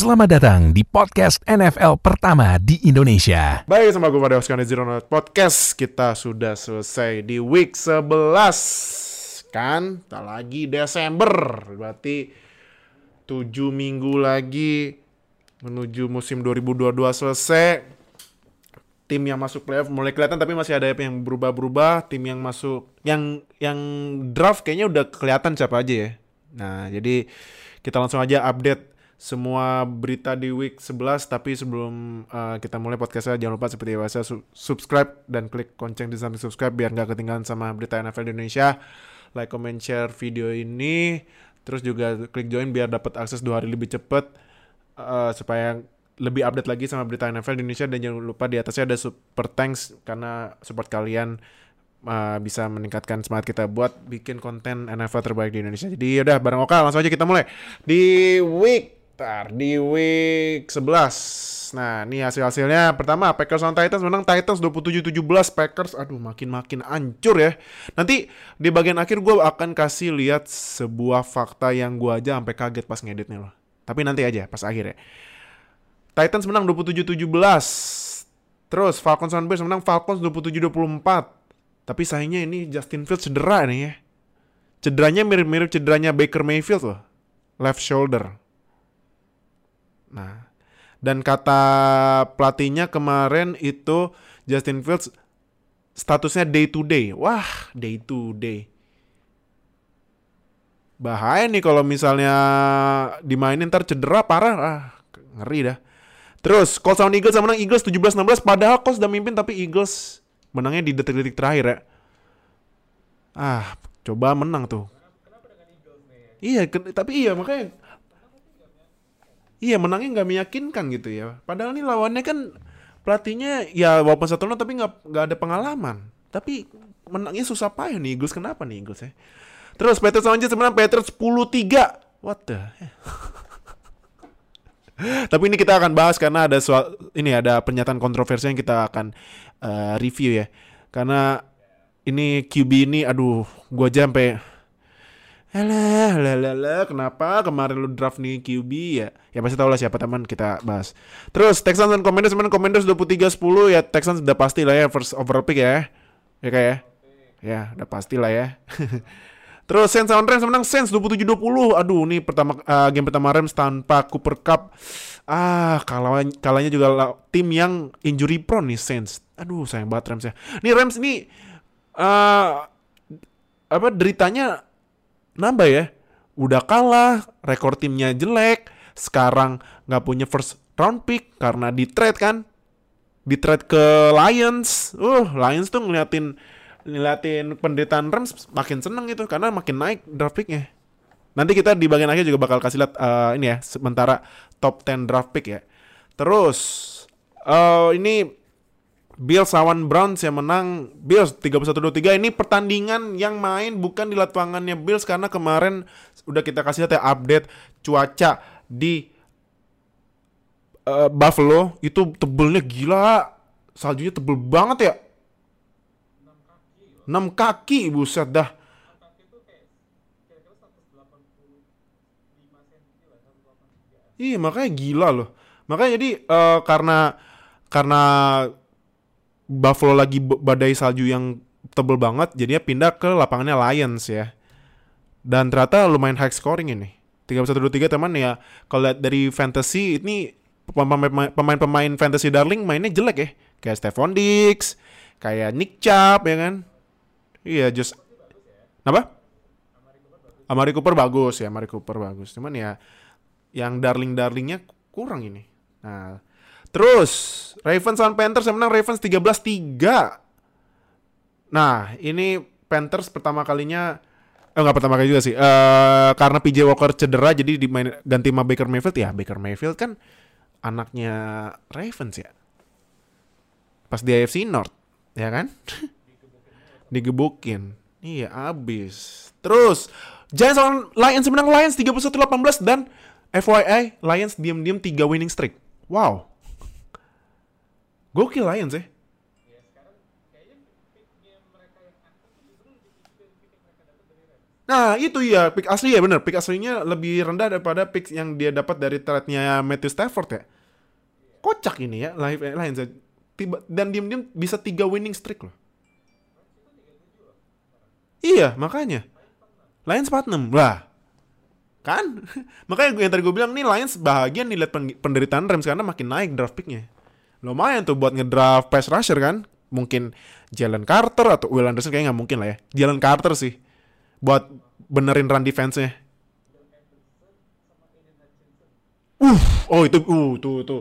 Selamat datang di podcast NFL pertama di Indonesia. Baik, sama gue pada Oscar Zero Note Podcast. Kita sudah selesai di week 11. Kan? Tak lagi Desember. Berarti 7 minggu lagi menuju musim 2022 selesai. Tim yang masuk playoff mulai kelihatan tapi masih ada yang berubah-berubah. Tim yang masuk yang yang draft kayaknya udah kelihatan siapa aja ya. Nah, jadi kita langsung aja update semua berita di week 11 tapi sebelum uh, kita mulai podcastnya jangan lupa seperti biasa su subscribe dan klik lonceng di samping subscribe biar nggak ketinggalan sama berita NFL di Indonesia. Like comment share video ini. Terus juga klik join biar dapat akses dua hari lebih cepet uh, supaya lebih update lagi sama berita NFL di Indonesia. Dan jangan lupa di atasnya ada super thanks karena support kalian uh, bisa meningkatkan semangat kita buat bikin konten NFL terbaik di Indonesia. Jadi udah bareng Oka langsung aja kita mulai. Di week Bentar, di week 11. Nah, ini hasil-hasilnya. Pertama, Packers on Titans menang Titans 27-17. Packers, aduh makin-makin hancur ya. Nanti di bagian akhir gue akan kasih lihat sebuah fakta yang gue aja sampai kaget pas ngeditnya loh. Tapi nanti aja, pas akhir ya. Titans menang 27-17. Terus Falcons on Bears menang Falcons 27-24. Tapi sayangnya ini Justin Fields cedera nih ya. Cederanya mirip-mirip cederanya Baker Mayfield loh. Left shoulder Nah, dan kata pelatihnya kemarin itu Justin Fields statusnya day to day. Wah, day to day. Bahaya nih kalau misalnya dimainin ntar cedera parah. Ah, ngeri dah. Terus Colts sama Eagles sama menang Eagles 17-16 padahal Colts udah mimpin tapi Eagles menangnya di detik-detik terakhir ya. Ah, coba menang tuh. Iya, tapi iya makanya iya menangnya nggak meyakinkan gitu ya. Padahal nih lawannya kan pelatihnya ya walaupun satu nol tapi nggak nggak ada pengalaman. Tapi menangnya susah payah nih Eagles. Kenapa nih Eagles ya? Terus Patriots lawan Jets sebenarnya Patriots 10-3. What the? Tapi ini kita akan bahas karena ada soal ini ada pernyataan kontroversi yang kita akan uh, review ya. Karena ini QB ini aduh, gua sampai Alah, alah, alah, alah, kenapa kemarin lu draft nih QB ya? Ya pasti tau lah siapa teman kita bahas. Terus Texans dan Commanders sebenarnya Commanders 23-10 ya Texans udah pasti lah ya first overall pick ya. Ya kayak ya. Ya, udah pasti lah ya. Terus Saints lawan Rams menang Saints 27-20. Aduh, nih pertama uh, game pertama Rams tanpa Cooper Cup. Ah, kalahnya, kalahnya juga tim yang injury prone nih Saints. Aduh, sayang banget Rams ya. Nih Rams ini uh, apa deritanya nambah ya. Udah kalah, rekor timnya jelek, sekarang nggak punya first round pick karena di trade kan. Di trade ke Lions. Uh, Lions tuh ngeliatin ngeliatin penderitaan Rams makin seneng gitu karena makin naik draft picknya. Nanti kita di bagian akhir juga bakal kasih lihat uh, ini ya sementara top 10 draft pick ya. Terus uh, ini Bills lawan Browns yang menang. Bills 31-23 ini pertandingan yang main bukan di lapangannya Bills karena kemarin udah kita kasih lihat ya update cuaca di uh, Buffalo. Itu tebelnya gila. Saljunya tebel banget ya. 6 kaki buset dah. Iya makanya gila loh. Makanya jadi uh, karena karena Buffalo lagi badai salju yang tebel banget, jadinya pindah ke lapangannya Lions ya. Dan ternyata lumayan high scoring ini. 31-23 teman ya, kalau lihat dari fantasy ini pemain-pemain fantasy darling mainnya jelek ya. Kayak Stephon Diggs, kayak Nick Chubb ya kan. Iya, just Apa? Amari Cooper bagus ya, Amari Cooper bagus. Cuman ya yang darling-darlingnya kurang ini. Nah, Terus Ravens lawan Panthers yang menang Ravens 13-3. Nah, ini Panthers pertama kalinya eh nggak pertama kali juga sih. Uh, karena PJ Walker cedera jadi dimain ganti sama Baker Mayfield ya. Baker Mayfield kan anaknya Ravens ya. Pas di AFC North, ya kan? Digebukin. Iya, abis. Terus Giants lawan Lions menang Lions 31-18 dan FYI Lions diam-diam 3 winning streak. Wow. Gokil Lions ya. Nah itu ya pick asli ya bener pick aslinya lebih rendah daripada pick yang dia dapat dari trade-nya Matthew Stafford ya. Kocak ini ya live Lions ya. Tiba, dan diem-diem bisa tiga winning streak loh. Iya makanya. Lions 46 lah. Kan? makanya yang tadi gue bilang nih Lions bahagia nih lihat penderitaan Rams karena makin naik draft picknya. Lumayan tuh buat ngedraft pass rusher kan. Mungkin Jalen Carter atau Will Anderson kayaknya nggak mungkin lah ya. Jalen Carter sih buat benerin run defense-nya. Uh, oh itu uh tuh tuh.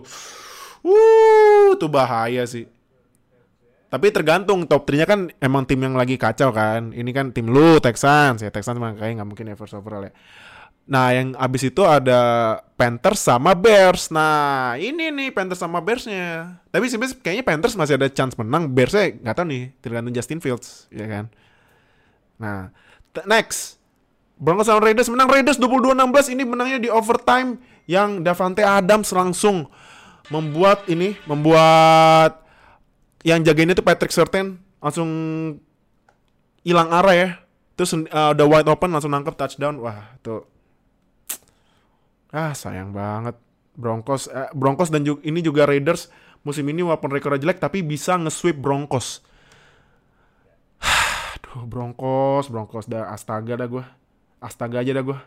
Uh, tuh bahaya sih. Tapi tergantung top 3-nya kan emang tim yang lagi kacau kan. Ini kan tim lu Texans ya Texans makanya nggak mungkin ya first overall ya. Nah yang abis itu ada Panthers sama Bears. Nah ini nih Panthers sama Bearsnya. Tapi sebenarnya kayaknya Panthers masih ada chance menang. Bearsnya nggak tahu nih tergantung Justin Fields ya kan. Nah Next. Broncos sama Raiders menang Raiders 22-16 ini menangnya di overtime yang Davante Adams langsung membuat ini membuat yang jagain itu Patrick Surtain langsung hilang arah ya terus uh, udah wide open langsung nangkep touchdown wah tuh ah sayang banget Broncos eh, Broncos dan juga, ini juga Raiders musim ini walaupun rekor jelek tapi bisa nge-sweep Broncos Aduh, Broncos, Broncos dah astaga dah gue. Astaga aja dah gue.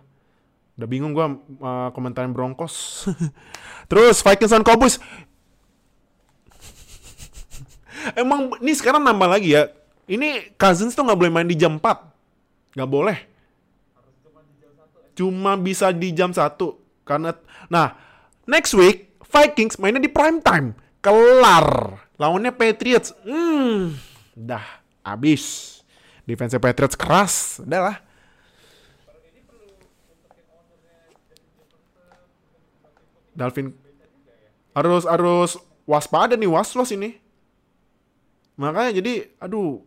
Udah bingung gue uh, komentarin Broncos. Terus Vikings dan Cowboys. Emang ini sekarang nambah lagi ya. Ini Cousins tuh nggak boleh main di jam 4. Nggak boleh. Cuma bisa di jam 1. Karena, nah, next week Vikings mainnya di prime time. Kelar. Lawannya Patriots. Hmm, dah abis defense Patriots keras udah lah Dalvin harus harus waspada nih was was ini makanya jadi aduh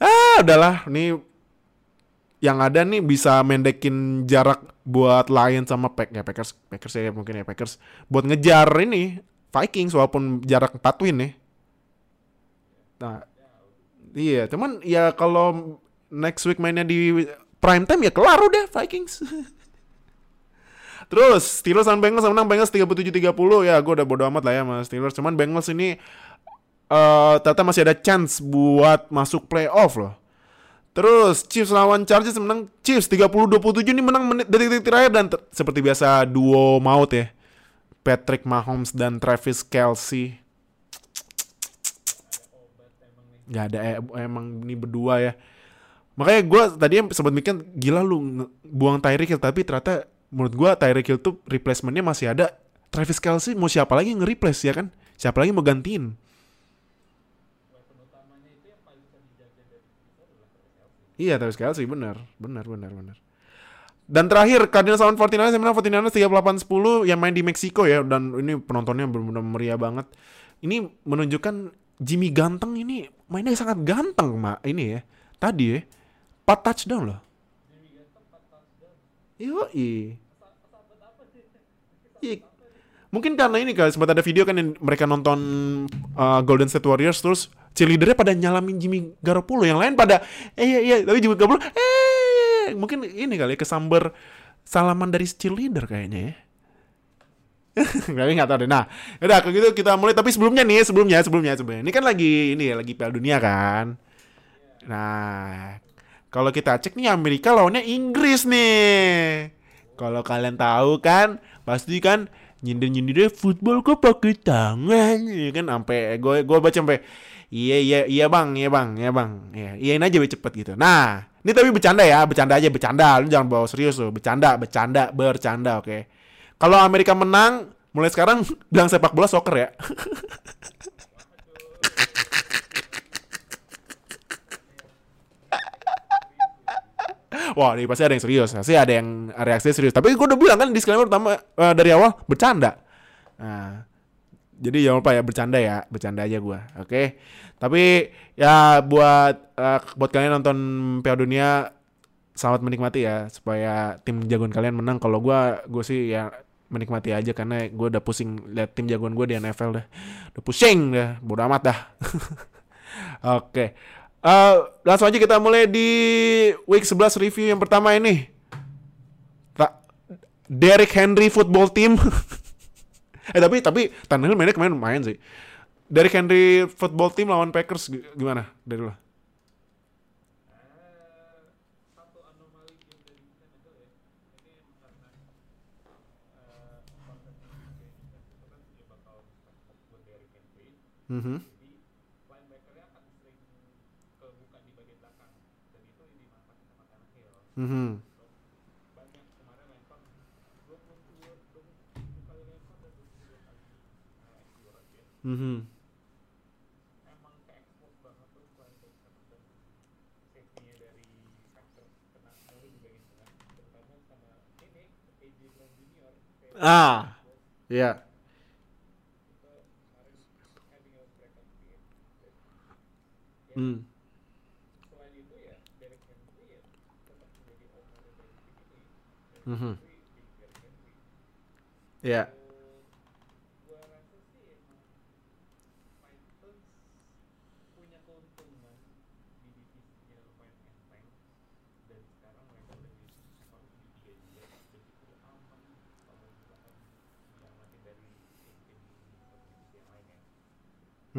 ah udahlah nih yang ada nih bisa mendekin jarak buat Lions sama Pack ya Packers Packers ya mungkin ya Packers buat ngejar ini Vikings walaupun jarak 4 win nih. Nah, Iya, cuman ya kalau next week mainnya di prime time ya kelar udah Vikings. Terus Steelers dan Bengals menang Bengals 37-30 ya gue udah bodo amat lah ya sama Steelers. Cuman Bengals ini uh, ternyata masih ada chance buat masuk playoff loh. Terus Chiefs lawan Chargers menang Chiefs 30-27 ini menang menit detik-detik terakhir dan ter seperti biasa duo maut ya. Patrick Mahomes dan Travis Kelsey nggak ada eh, emang ini berdua ya. Makanya gue tadi sempat mikir gila lu buang Tyreek Hill tapi ternyata menurut gue Tyreek Hill tuh replacementnya masih ada. Travis Kelsey mau siapa lagi nge-replace ya kan? Siapa lagi mau gantiin Iya Travis Kelsey benar benar benar benar dan terakhir Cardinals lawan 49ers yang menang 49ers 38-10 yang main di Meksiko ya dan ini penontonnya benar-benar meriah banget. Ini menunjukkan Jimmy Ganteng ini mainnya sangat ganteng mak ini ya tadi ya 4 touchdown loh Yo i. Mungkin karena ini kali sempat ada video kan yang mereka nonton uh, Golden State Warriors terus cheerleadernya pada nyalamin Jimmy Garoppolo yang lain pada eh iya iya tapi Jimmy Garoppolo eh mungkin ini kali kesamber salaman dari cheerleader kayaknya ya. Tapi nggak tahu deh. Nah, udah kalau gitu kita mulai. Tapi sebelumnya nih, sebelumnya, sebelumnya, sebelumnya. Ini kan lagi ini ya, lagi Piala Dunia kan. Nah, kalau kita cek nih Amerika lawannya Inggris nih. Kalau kalian tahu kan, pasti kan nyindir-nyindir football kok pakai tangan, ya kan? Sampai gue gue baca sampai iya iya iya bang, iya bang, iya bang, iya iyain aja biar cepet gitu. Nah, ini tapi bercanda ya, bercanda aja, bercanda. Lu jangan bawa serius loh, bercanda, bercanda, bercanda, oke. Okay? Kalau Amerika menang, mulai sekarang bilang sepak bola soccer ya. Wah, ini pasti ada yang serius. Pasti ada yang reaksi serius. Tapi gue udah bilang kan disclaimer pertama uh, dari awal bercanda. Nah, jadi jangan lupa ya bercanda ya, bercanda aja gue. Oke. Okay? Tapi ya buat uh, buat kalian nonton Piala Dunia selamat menikmati ya supaya tim jagoan kalian menang. Kalau gue gue sih ya menikmati aja karena gue udah pusing lihat tim jagoan gue di NFL dah udah pusing dah bodo amat dah oke okay. Eh, langsung aja kita mulai di week 11 review yang pertama ini. Derrick Henry football team. eh tapi tapi Tannehill mainnya kemarin main sih. Derrick Henry football team lawan Packers gimana dari lo? Mhm. Mhm. Mhm. Ah, iya. Hmm. Mhm. Iya.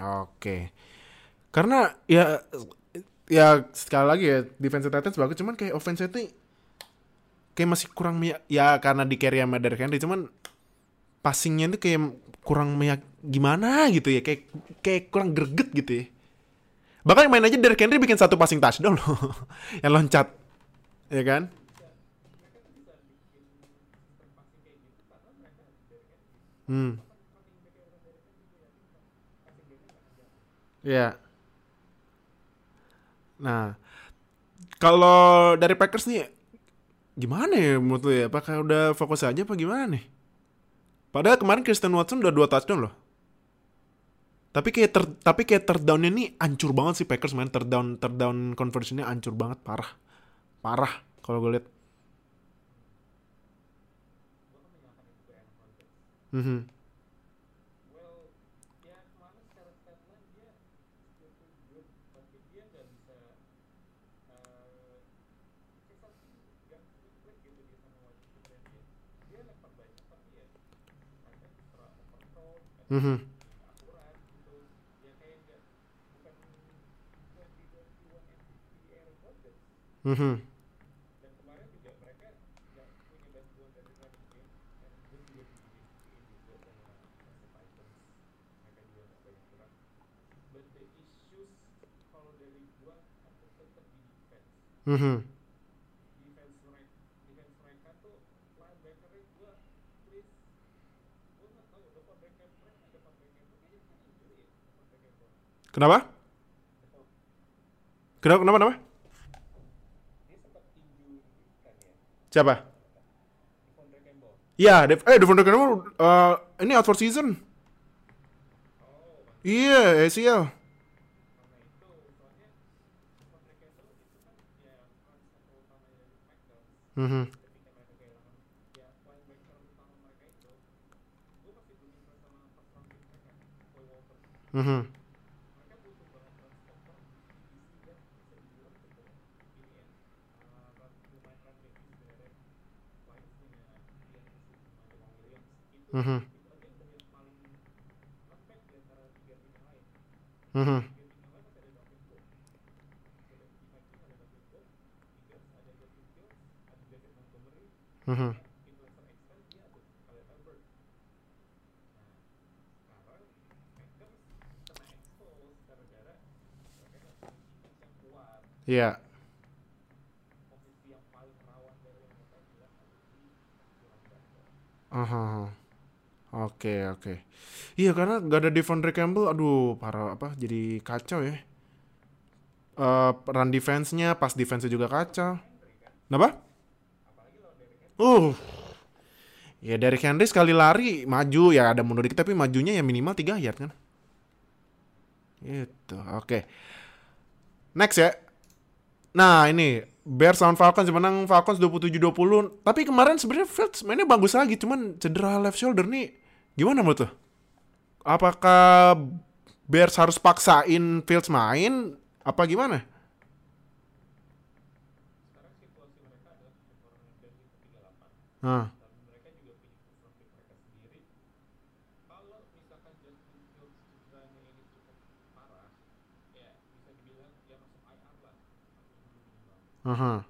oke. Karena ya ya sekali lagi ya defense Titans bagus cuman kayak offense itu kayak masih kurang ya karena di carry sama Derrick Henry cuman passingnya itu kayak kurang meyak gimana gitu ya kayak kayak kurang greget gitu ya. Bahkan main aja Derrick Henry bikin satu passing touchdown loh yang loncat ya kan? Hmm. Iya. Nah, kalau dari Packers nih gimana ya menurut lu ya? Apakah udah fokus aja apa gimana nih? Padahal kemarin Christian Watson udah dua touchdown loh. Tapi kayak ter, tapi kayak third down-nya nih hancur banget sih Packers main third down third hancur banget parah. Parah kalau gue lihat. Mhm. Mhm. Mhm. Mhm. Kenapa? Kenapa? Kenapa? Kenapa? Siapa? Iya, Dev, eh Devon Campbell uh, ini out for season. Iya, ACL. Mm -hmm. Mm -hmm. Mm -hmm. Iya. Yeah. Uh -huh. Oke, oke. Iya karena gak ada Devondre Campbell, aduh parah apa jadi kacau ya. Eh run defense-nya, pas defense-nya juga kacau. Kenapa? Uh. Ya dari Henry sekali lari maju ya ada mundur dikit tapi majunya ya minimal 3 yard kan. Itu. Oke. Next ya. Nah, ini Bears lawan Falcons menang Falcons 27-20. Tapi kemarin sebenarnya Fields mainnya bagus lagi, cuman cedera left shoulder nih. Gimana menurut tuh? Apakah Bears harus paksain Fields main apa gimana? Nah. Aha.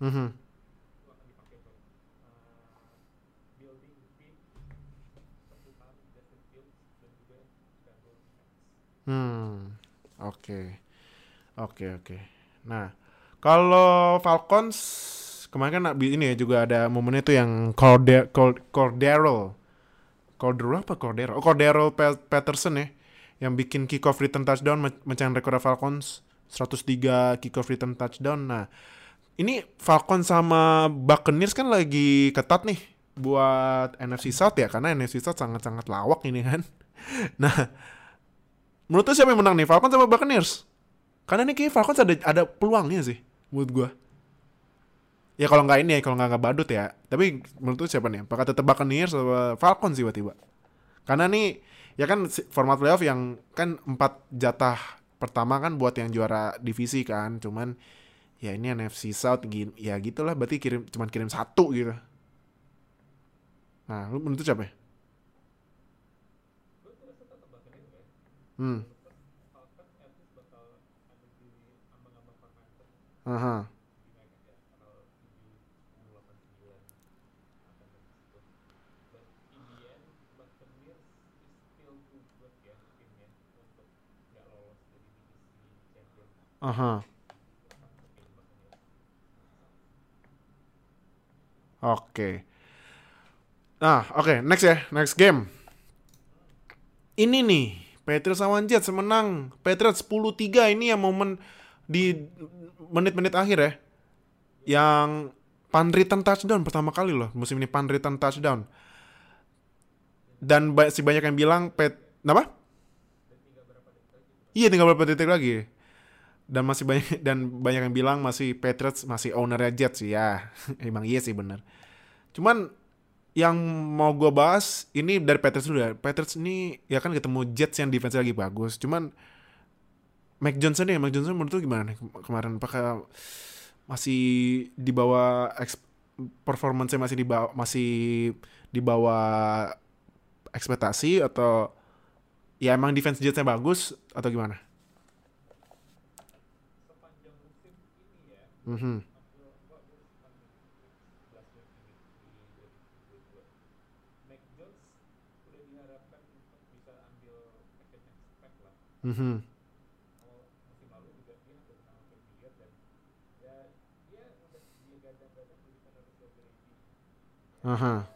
Mhm. Hmm. Oke. Oke, oke. Nah, kalau Falcons kemarin kan ini ya juga ada momennya tuh yang Corde Cord- Cordero. Cordero apa Cordero? Oh, Cordero Patterson ya yang bikin kickoff return touchdown me- mecahin rekor Falcons 103 kickoff return touchdown. Nah, ini Falcons sama Buccaneers kan lagi ketat nih buat NFC South ya karena NFC South sangat-sangat lawak ini kan. Nah, menurut siapa yang menang nih Falcons sama Buccaneers? Karena ini kayak Falcons ada ada peluangnya sih menurut gua. Ya kalau nggak ini ya, kalau nggak nggak badut ya. Tapi menurut siapa nih? Apakah tetap Buccaneers atau Falcons sih tiba-tiba? Karena nih ya kan format playoff yang kan empat jatah pertama kan buat yang juara divisi kan. Cuman ya ini NFC South gi- ya gitulah berarti kirim cuman kirim satu gitu. Nah, lu menurut siapa? ya? Hmm. Aha. Aha. Oke. Nah, oke, next ya, next game. Ini nih, Patriots lawan Jets menang. Patriots 10-3 ini yang momen di menit-menit akhir ya. Yang pan-return touchdown pertama kali loh musim ini pan-return touchdown. Dan ba- si banyak yang bilang Pet, apa? Iya tinggal beberapa detik lagi. Dan masih banyak dan banyak yang bilang masih Patriots masih ownernya Jets sih ya. Emang iya sih bener. Cuman yang mau gue bahas ini dari Patriots dulu ya. Patriots ini ya kan ketemu Jets yang defense lagi bagus. Cuman Mac Johnson nih, Mac Johnson menurut lu gimana nih kem- kemarin? Apakah masih di bawah performance masih di bawah masih di bawah ekspektasi atau ya emang defense Jetsnya bagus atau gimana? Mhm. Mhm. Aha.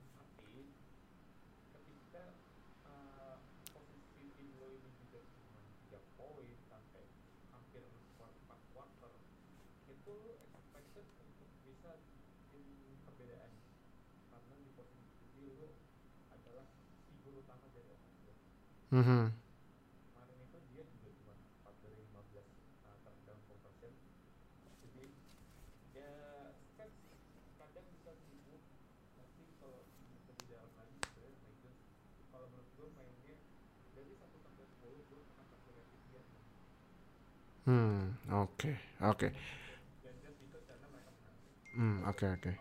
Hmm, oke, oke. Hmm, oke, oke.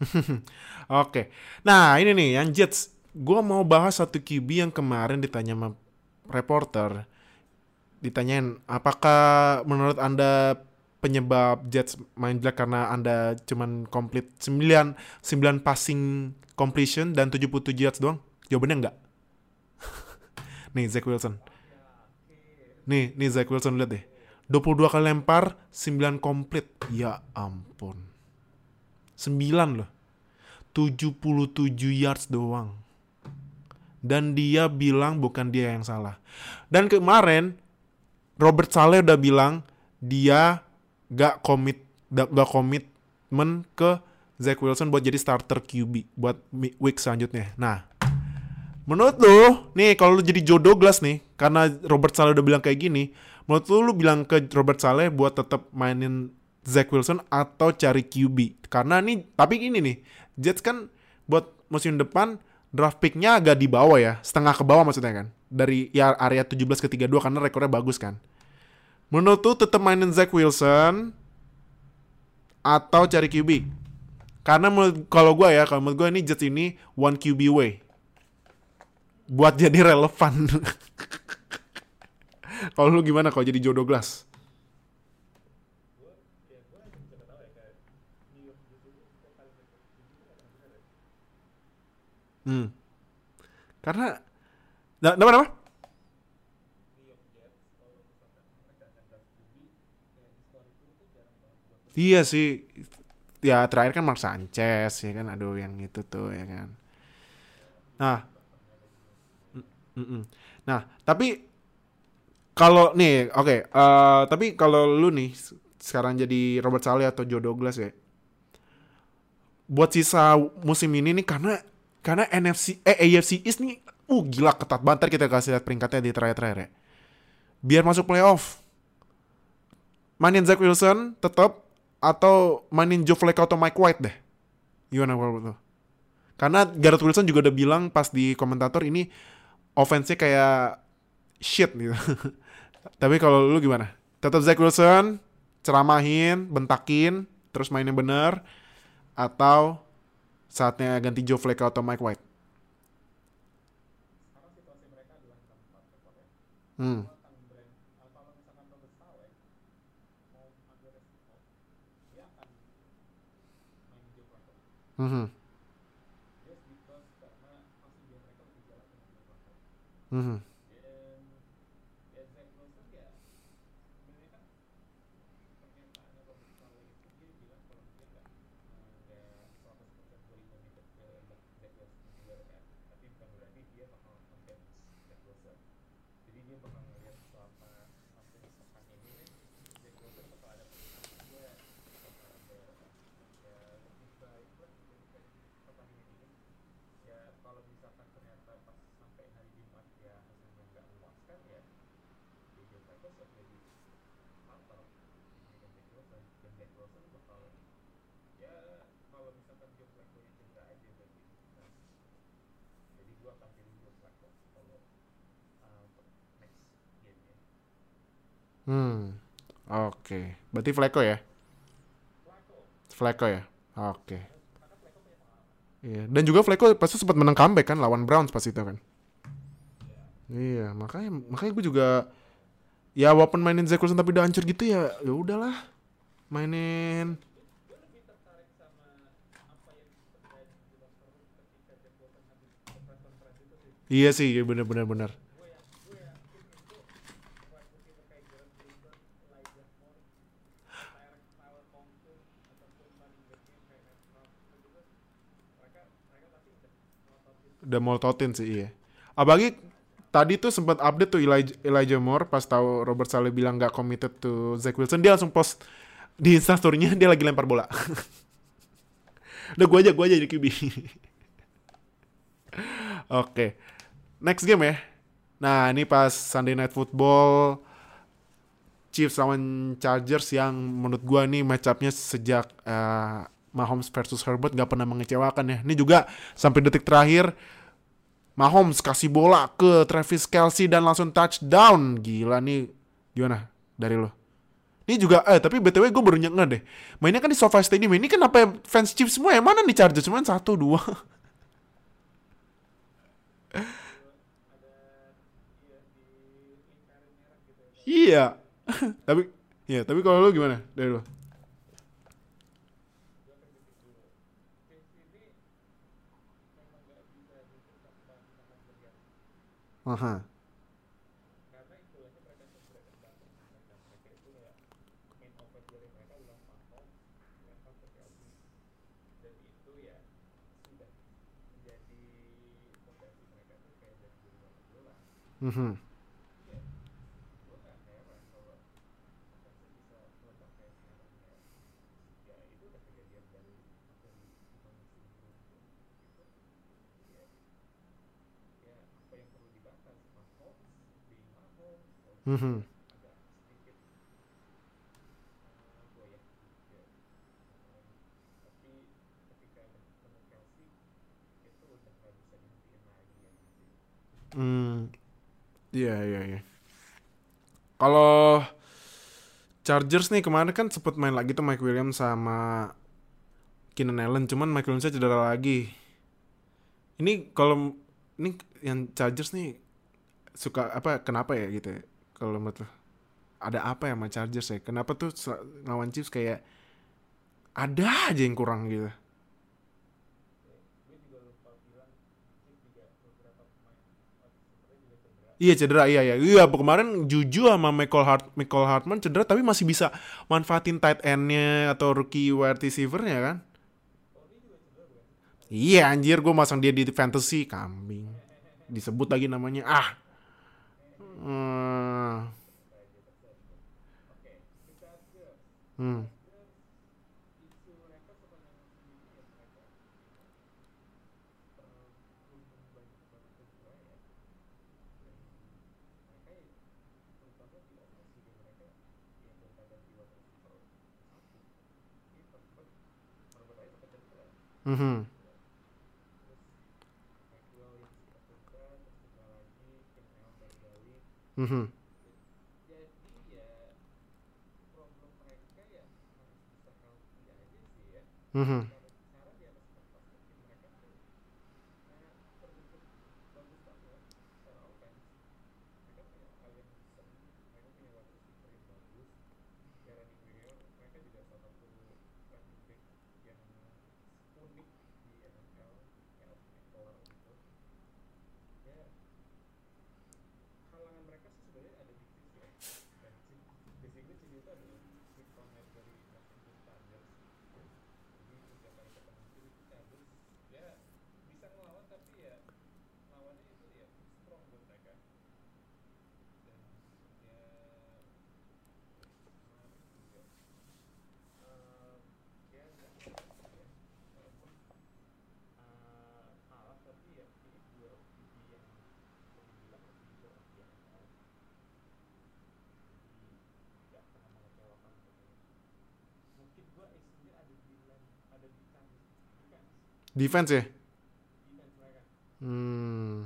Oke. Nah, ini nih yang Jets. Gua mau bahas satu QB yang kemarin ditanya sama reporter. Ditanyain, apakah menurut Anda penyebab Jets main jelek karena Anda cuman complete 9 9 passing completion dan 77 yards doang? Jawabannya enggak. nih Zach Wilson. Nih, nih Zach Wilson lihat deh. 22 kali lempar, 9 komplit. Ya ampun. 9 loh. 77 yards doang. Dan dia bilang bukan dia yang salah. Dan kemarin Robert Saleh udah bilang dia gak komit gak komitmen ke Zach Wilson buat jadi starter QB buat week selanjutnya. Nah, menurut lu nih kalau lu jadi Joe Douglas nih karena Robert Saleh udah bilang kayak gini, menurut lu lu bilang ke Robert Saleh buat tetap mainin Zach Wilson atau cari QB? Karena nih tapi ini nih, Jets kan buat musim depan draft picknya agak di bawah ya, setengah ke bawah maksudnya kan. Dari ya area 17 ke 32 karena rekornya bagus kan. Menurut tuh tetap mainin Zach Wilson atau cari QB? Karena kalau gue ya, kalau menurut gue ini Jets ini one QB way. Buat jadi relevan. kalau lu gimana kalau jadi Joe Douglas? Hmm. Karena nah, apa? Iya sih. Ya terakhir kan Mark Sanchez ya kan aduh yang itu tuh ya kan. Nah. Mm -mm. Nah, tapi kalau nih oke okay, uh, eh, tapi kalau lu nih sekarang jadi Robert Saleh atau Joe Douglas ya. Buat sisa musim ini nih karena karena NFC eh AFC East nih uh gila ketat banget kita kasih lihat peringkatnya di terakhir-terakhir ya. Biar masuk playoff. Mainin Zach Wilson tetap atau mainin Joe Flacco atau Mike White deh. Gimana kalau itu? Karena Garrett Wilson juga udah bilang pas di komentator ini offense-nya kayak shit gitu. Tapi kalau lu gimana? Tetap Zach Wilson, ceramahin, bentakin, terus mainin bener, atau saatnya ganti Joe Flacco atau Mike White? Hmm. Hmm. Hmm. Hmm. Oke. Berarti Flacco ya? Flacco ya? Oke. Iya. Dan juga Flacco pasti sempat menang comeback kan lawan Browns pas itu kan. Iya, makanya makanya gue juga ya walaupun mainin Zach Wilson tapi udah hancur gitu ya ya udahlah mainin Iya sih, bener bener bener. Udah mototin sih iya. Apalagi tadi tuh sempat update tuh Elijah, Elijah Moore pas tahu Robert Saleh bilang nggak committed to Zach Wilson dia langsung post di instastorynya dia lagi lempar bola. Udah gue aja gue aja jadi QB. Oke. Next game ya. Nah, ini pas Sunday Night Football Chiefs lawan Chargers yang menurut gua nih match sejak uh, Mahomes versus Herbert gak pernah mengecewakan ya. Ini juga sampai detik terakhir Mahomes kasih bola ke Travis Kelsey dan langsung touchdown. Gila nih. Gimana dari lo? Ini juga, eh tapi BTW gue baru nyengah deh. Mainnya kan di SoFi Stadium. Ini kenapa fans Chiefs semua yang mana nih Chargers? Cuman satu, dua. Iya. tapi ya, tapi kalau lu gimana? Dari lu? Aha. Mhm. Mhm. Hmm. Iya, iya, iya. Kalau Chargers nih kemarin kan sempet main lagi tuh Mike Williams sama Keenan Allen, cuman Mike Williams cedera lagi. Ini kalau ini yang Chargers nih suka apa kenapa ya gitu ya? Kalau menurut? Ada apa ya sama Chargers ya? Kenapa tuh lawan Chiefs kayak ada aja yang kurang gitu. Iya cedera iya iya iya kemarin Juju sama Michael Hart Michael Hartman cedera tapi masih bisa manfaatin tight endnya atau rookie wide receivernya kan iya anjir gue masang dia di fantasy kambing disebut lagi namanya ah hmm. Hmm. Mhm. Mhm. Mhm. Defense ya? Hmm.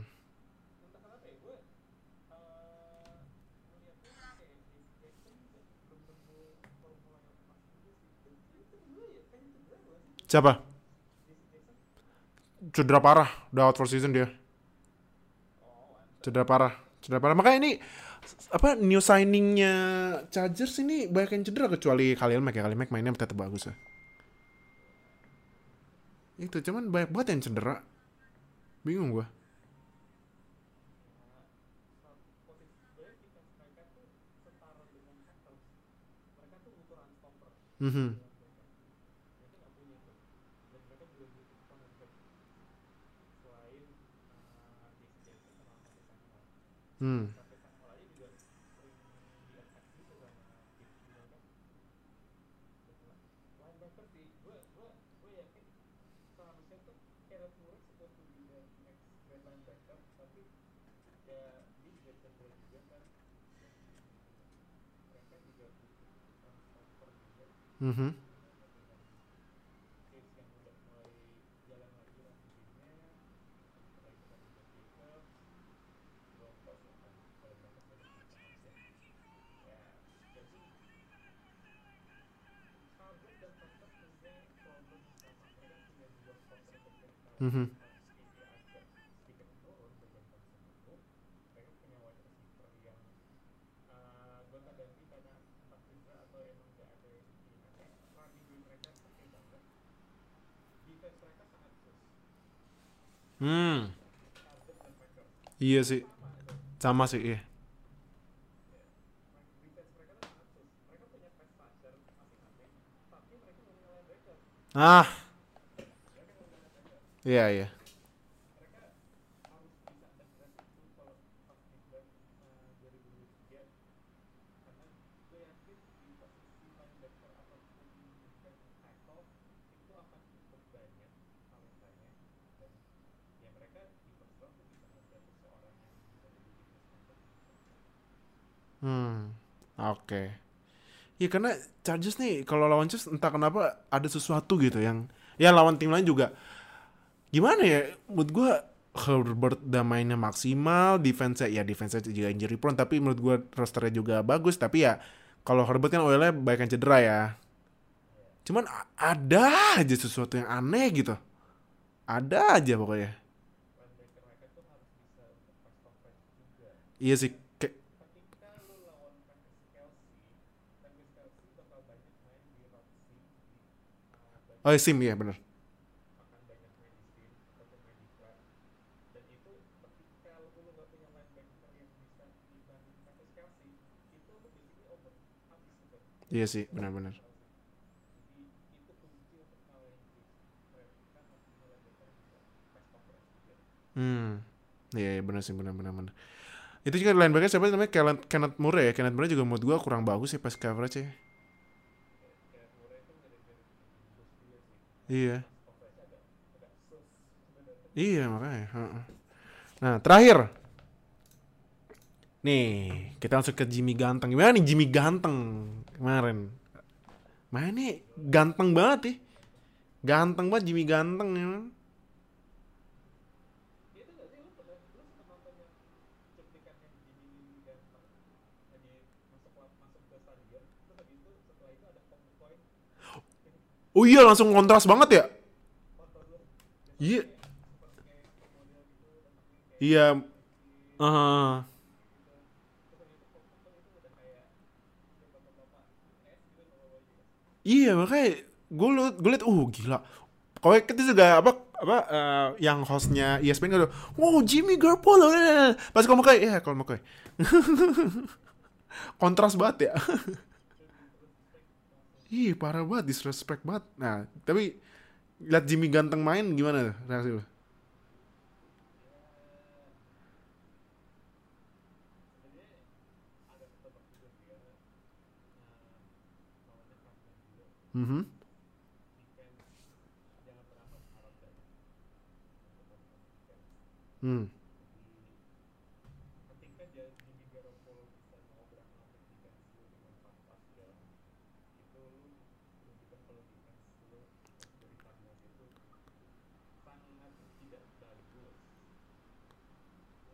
Siapa? Cedera parah, udah out for season dia. Cedera parah, cedera parah. Makanya ini apa new signingnya Chargers ini banyak yang cedera kecuali Khalil Mack ya. Khalil Mack mainnya tetap bagus ya. Itu cuman banyak banget yang cedera. Bingung gua. Mhm. Hmm. Mhm. Mhm. Hmm. Iya sih. Sama sih, iya. Ah. Iya, iya. Oke. Ya karena Chargers nih kalau lawan Chiefs entah kenapa ada sesuatu gitu yang ya lawan tim lain juga gimana ya menurut gua Herbert udah mainnya maksimal, defense ya defense juga injury prone tapi menurut gua rosternya juga bagus tapi ya kalau Herbert kan OL-nya banyak yang cedera ya. Cuman ada aja sesuatu yang aneh gitu. Ada aja pokoknya. Iya sih. Oh ya, Sim ya bener. Iya sih benar-benar. Hmm. Iya, iya benar sih benar-benar benar. Itu juga linebacker siapa namanya Kenneth, Murray ya. Kenneth Murray juga menurut gua kurang bagus ya pas coverage ya. Iya. Iya makanya. Nah terakhir. Nih kita masuk ke Jimmy Ganteng. Gimana nih Jimmy Ganteng kemarin? Mana nih ganteng banget ya. Ganteng banget Jimmy Ganteng ya. Oh iya langsung kontras banget ya. Iya. Iya. Ah. Iya makanya gue liat gue liat uh gila. Kalau itu juga apa apa eh, yang hostnya ESPN gitu, wow Jimmy Garoppolo, pas kalau kayak ya kalau kayak kontras banget ya. Ih parah banget, disrespect banget. Nah tapi lihat Jimmy ganteng main gimana reaksi lu? Mhm. Hmm.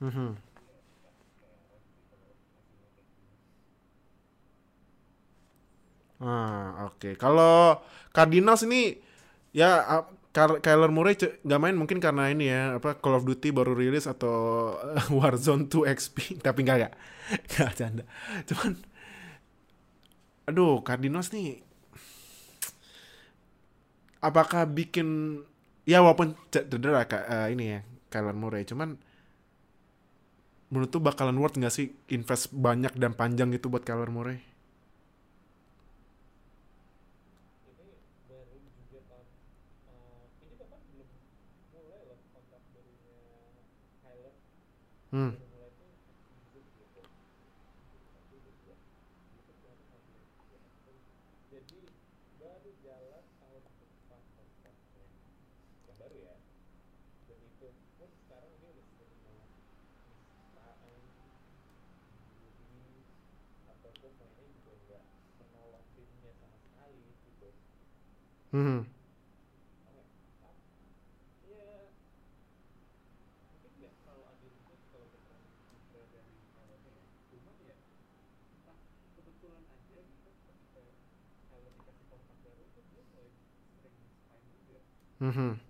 Mhm. Ah, oke. Kalau Cardinals ini ya Kyler Murray nggak main mungkin karena ini ya apa Call of Duty baru rilis atau Warzone 2 XP tapi nggak ya nggak canda cuman aduh Cardinals nih apakah bikin ya walaupun cedera kak eh, ini ya Kyler Murray cuman menurut tuh bakalan worth nggak sih invest banyak dan panjang gitu buat Kyler Murray? Hmm hmm cuman ya entah kebetulan aja gitu ketika kalau dikasih kontak baru tuh dia mulai sering main juga mm -hmm.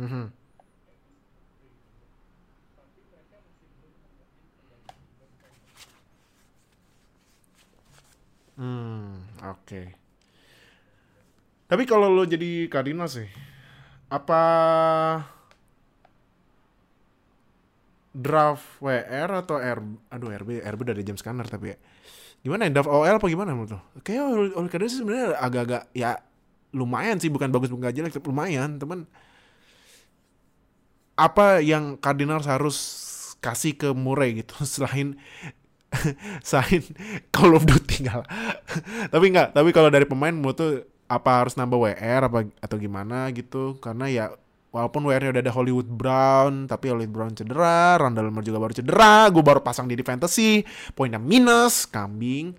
hmm Hmm, oke. Tapi kalau lo jadi Cardinals sih, apa draft WR atau R? Aduh RB, RB udah ada jam scanner tapi ya. Gimana ya draft OL apa gimana menurut lo? Kayaknya Cardinals sih sebenarnya agak-agak ya lumayan sih, bukan bagus bukan jelek, tapi lumayan. Teman, apa yang Cardinals harus kasih ke Murray gitu? Selain selain Call of Duty lah. tapi enggak, tapi kalau dari pemain menurut tuh apa harus nambah WR apa atau gimana gitu? Karena ya walaupun WR-nya udah ada Hollywood Brown tapi Hollywood Brown cedera Randall Moore juga baru cedera gue baru pasang di di fantasy poinnya minus kambing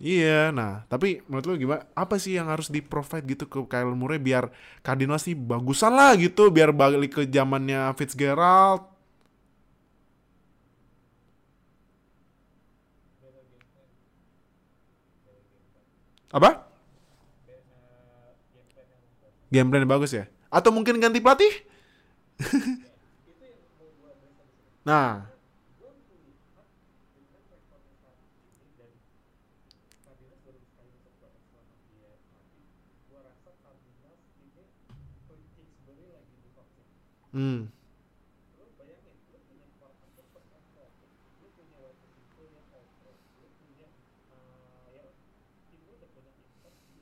iya nah tapi menurut lu gimana? Apa sih yang harus di provide gitu ke Kyle Murray biar Cardinals sih bagusan lah gitu biar balik ke zamannya Fitzgerald? Apa? Game plan yang bagus ya? Atau mungkin ganti pelatih? Nah berusaha selama dia mati gue rasa Cardinals ini lagi di vaksin ya. hmm. bayangin punya quarterback yang punya wide receiver yang punya uh, ya tim udah punya impact di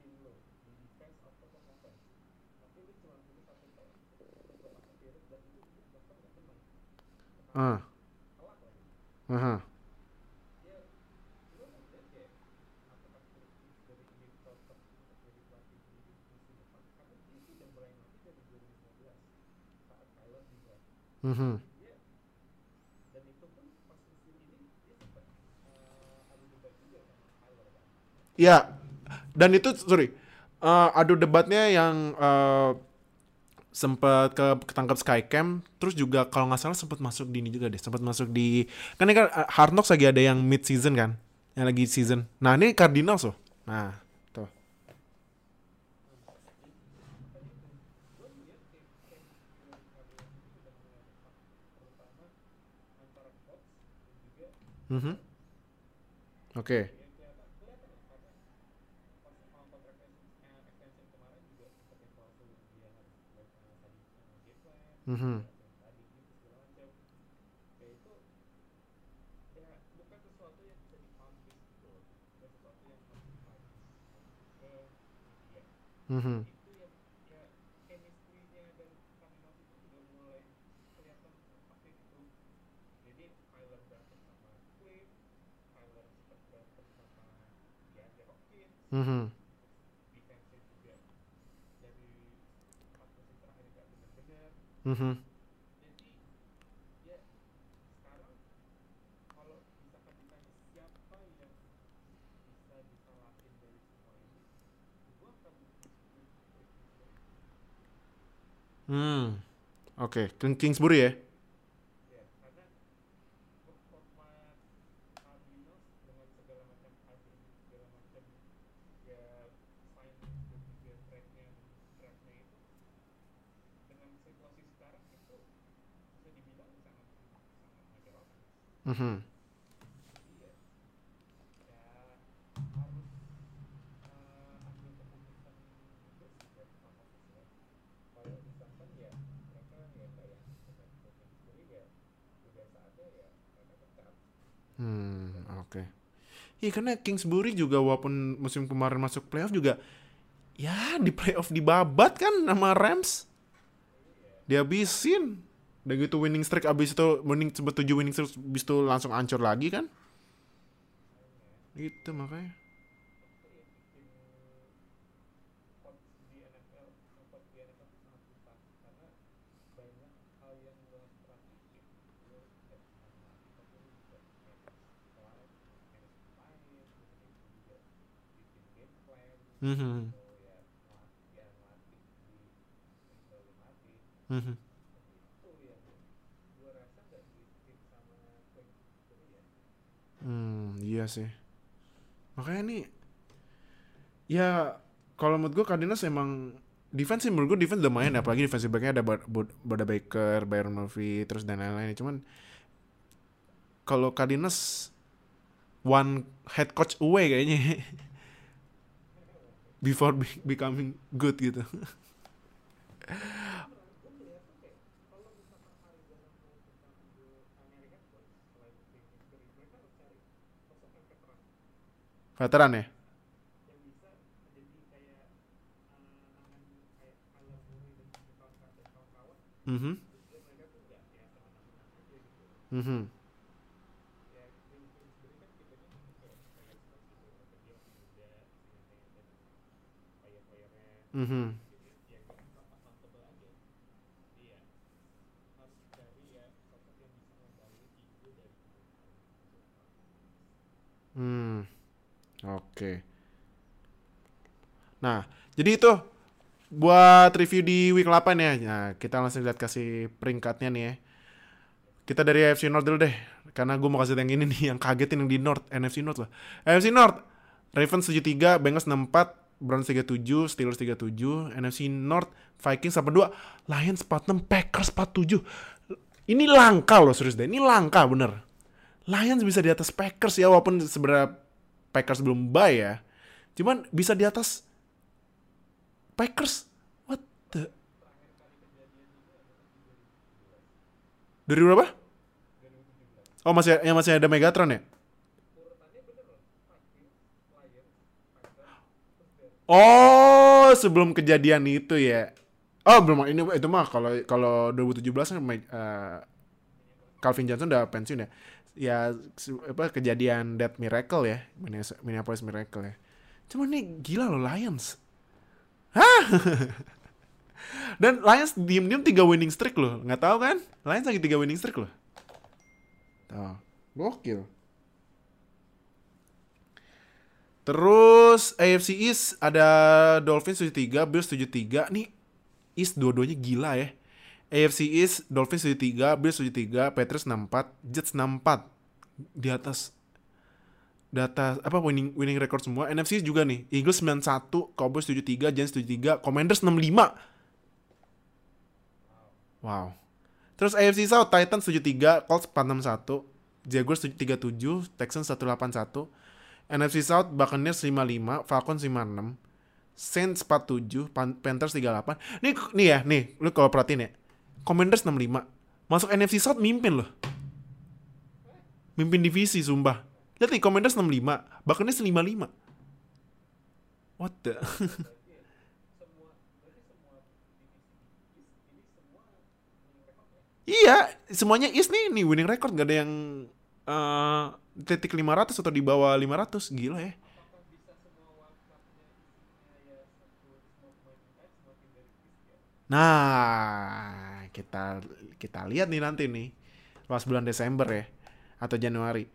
tim di defense atau di offense tapi cuma punya satu dan itu bahkan gak ah. Aha. Uh -huh. Mhm. Ya, dan itu sorry, eh, adu debatnya yang eh, sempat ke ketangkap Skycam, terus juga kalau nggak salah sempat masuk di ini juga deh, sempat masuk di kan ini kan eh, Hard Knocks lagi ada yang mid season kan, yang lagi season. Nah ini Cardinals loh, nah tuh. Mhm. Oke. Mhm. Mhm. Mhm. Mhm. Hmm. Oke, King- Kingsbury ya. Mhm. Hmm, oke. Iya karena Kingsbury juga walaupun musim kemarin masuk playoff juga ya di playoff dibabat kan sama Rams. Dihabisin. Udah gitu winning streak abis itu winning sebut 7 winning streak abis itu langsung hancur lagi kan. Gitu makanya. Mhm. Mhm. Hmm, iya sih. Makanya nih ya kalau menurut gue Cardinals emang defense sih menurut gue defense udah main apalagi defensive backnya ada Bud- Baker, Byron Murphy terus dan lain-lain cuman kalau Cardinals one head coach away kayaknya before be- becoming good gitu. Veteran ya? Mhm. Mhm. Mhm. Hmm. Oke. Nah, jadi itu buat review di week 8 ya. Nah, kita langsung lihat kasih peringkatnya nih ya. Kita dari AFC North dulu deh. Karena gue mau kasih yang ini nih, yang kagetin yang di North, NFC North lah. AFC North, Ravens 73, Bengals 64, Browns 37, Steelers 37, NFC North, Vikings 42, Lions 46, Packers 47. Ini langka loh serius deh, ini langka bener. Lions bisa di atas Packers ya, walaupun sebenarnya Packers belum bye ya. Cuman bisa di atas Packers. What the? Dari berapa? Oh masih yang masih ada Megatron ya? Oh sebelum kejadian itu ya? Oh belum ini itu mah kalau kalau 2017 kan uh, Calvin Johnson udah pensiun ya. Ya apa kejadian Dead Miracle ya, Minneapolis Miracle ya. Cuma nih gila loh Lions. Hah? Dan Lions diem-diem tiga winning streak loh. Nggak tahu kan? Lions lagi tiga winning streak loh. Tuh, gokil. Terus AFC East ada Dolphins 73, Bills 73. Nih East dua-duanya gila ya. AFC East, Dolphins 73, Bills 73, Patriots 64, Jets 64. Di atas data apa winning winning record semua. NFC juga nih. Eagles 91, Cowboys 73, Giants 73, Commanders 65. Wow. Terus AFC South, Titans 73, Colts 461, Jaguars 37, Texans 181, NFC South Buccaneers 55, Falcons 56, Saints 47, Panthers 38. Nih nih ya, nih lu kalau perhatiin ya. Commanders 65. Masuk NFC South mimpin loh. Mimpin divisi sumpah. Lihat nih Commanders 65, Buccaneers 55. What the? iya, semuanya is nih, nih winning record gak ada yang uh, titik 500 atau di bawah 500 gila ya Nah, kita kita lihat nih nanti nih pas bulan Desember ya atau Januari.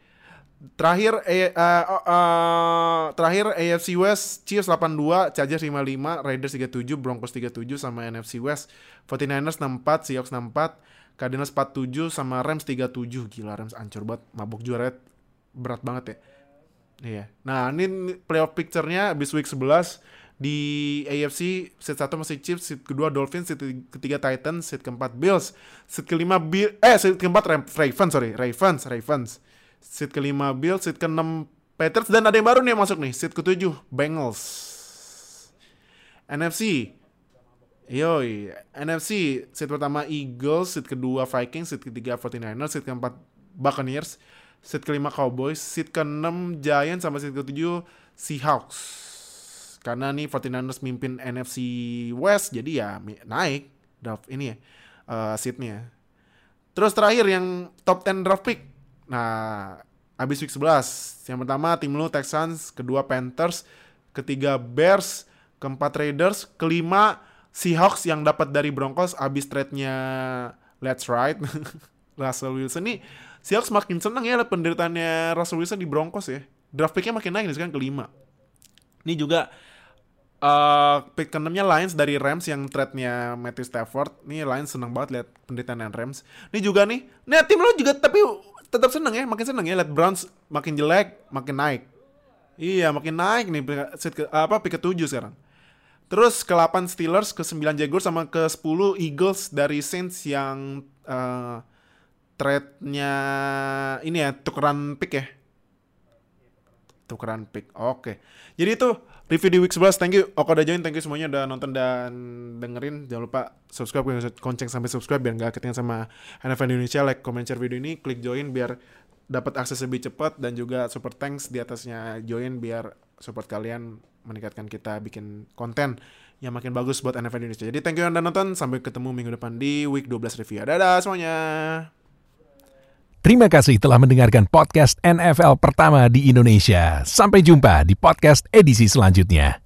Terakhir eh, uh, uh, terakhir AFC West Chiefs 82, Chargers 55, Raiders 37, Broncos 37 sama NFC West 49ers 64, Seahawks 64, Cardinals 47 sama Rams 37. Gila Rams ancur banget, mabuk juara berat banget ya. Iya. Nah, ini playoff picture-nya abis week 11 di AFC seat 1 masih Chiefs, seat kedua Dolphins, seat ketiga Titans, seat keempat Bills, seat kelima Bill eh seat keempat Ravens sorry, Ravens, Ravens. Seat kelima Bills, seat keenam Patriots dan ada yang baru nih yang masuk nih, seat ketujuh Bengals. NFC Yoi, NFC seat pertama Eagles, seat kedua Vikings, seat ketiga 49ers, seat keempat Buccaneers, seat kelima Cowboys, seat keenam Giants sama seat ketujuh Seahawks. Karena nih 49ers mimpin NFC West jadi ya naik draft ini ya uh, seatnya. Terus terakhir yang top 10 draft pick. Nah, habis week 11. Yang pertama tim lu Texans, kedua Panthers, ketiga Bears, keempat Raiders, kelima Seahawks yang dapat dari Broncos abis trade-nya Let's Ride Russell Wilson nih Seahawks makin seneng ya penderitaannya Russell Wilson di Broncos ya. Draft picknya makin naik nih sekarang kelima. Ini juga uh, pick keenamnya Lions dari Rams yang trade-nya Matthew Stafford. Nih Lions seneng banget lihat penderitaan Rams. Ini juga nih, nih tim lo juga tapi tetap seneng ya, makin seneng ya lihat Browns makin jelek, makin naik. Iya, makin naik nih set ke, apa pick ke-7 sekarang. Terus ke-8 Steelers, ke-9 Jaguars sama ke-10 Eagles dari Saints yang uh, trade-nya ini ya tukeran pick ya. Tukeran pick. Oke. Jadi itu review di week 11. Thank you Oke udah join. Thank you semuanya udah nonton dan dengerin. Jangan lupa subscribe konceng sampai subscribe biar nggak ketinggalan sama NFL Indonesia. Like, comment, share video ini. Klik join biar dapat akses lebih cepat dan juga super thanks di atasnya join biar support kalian meningkatkan kita bikin konten yang makin bagus buat NFL Indonesia. Jadi thank you udah nonton. Sampai ketemu minggu depan di week 12 review. Dadah semuanya. Terima kasih telah mendengarkan podcast NFL pertama di Indonesia. Sampai jumpa di podcast edisi selanjutnya.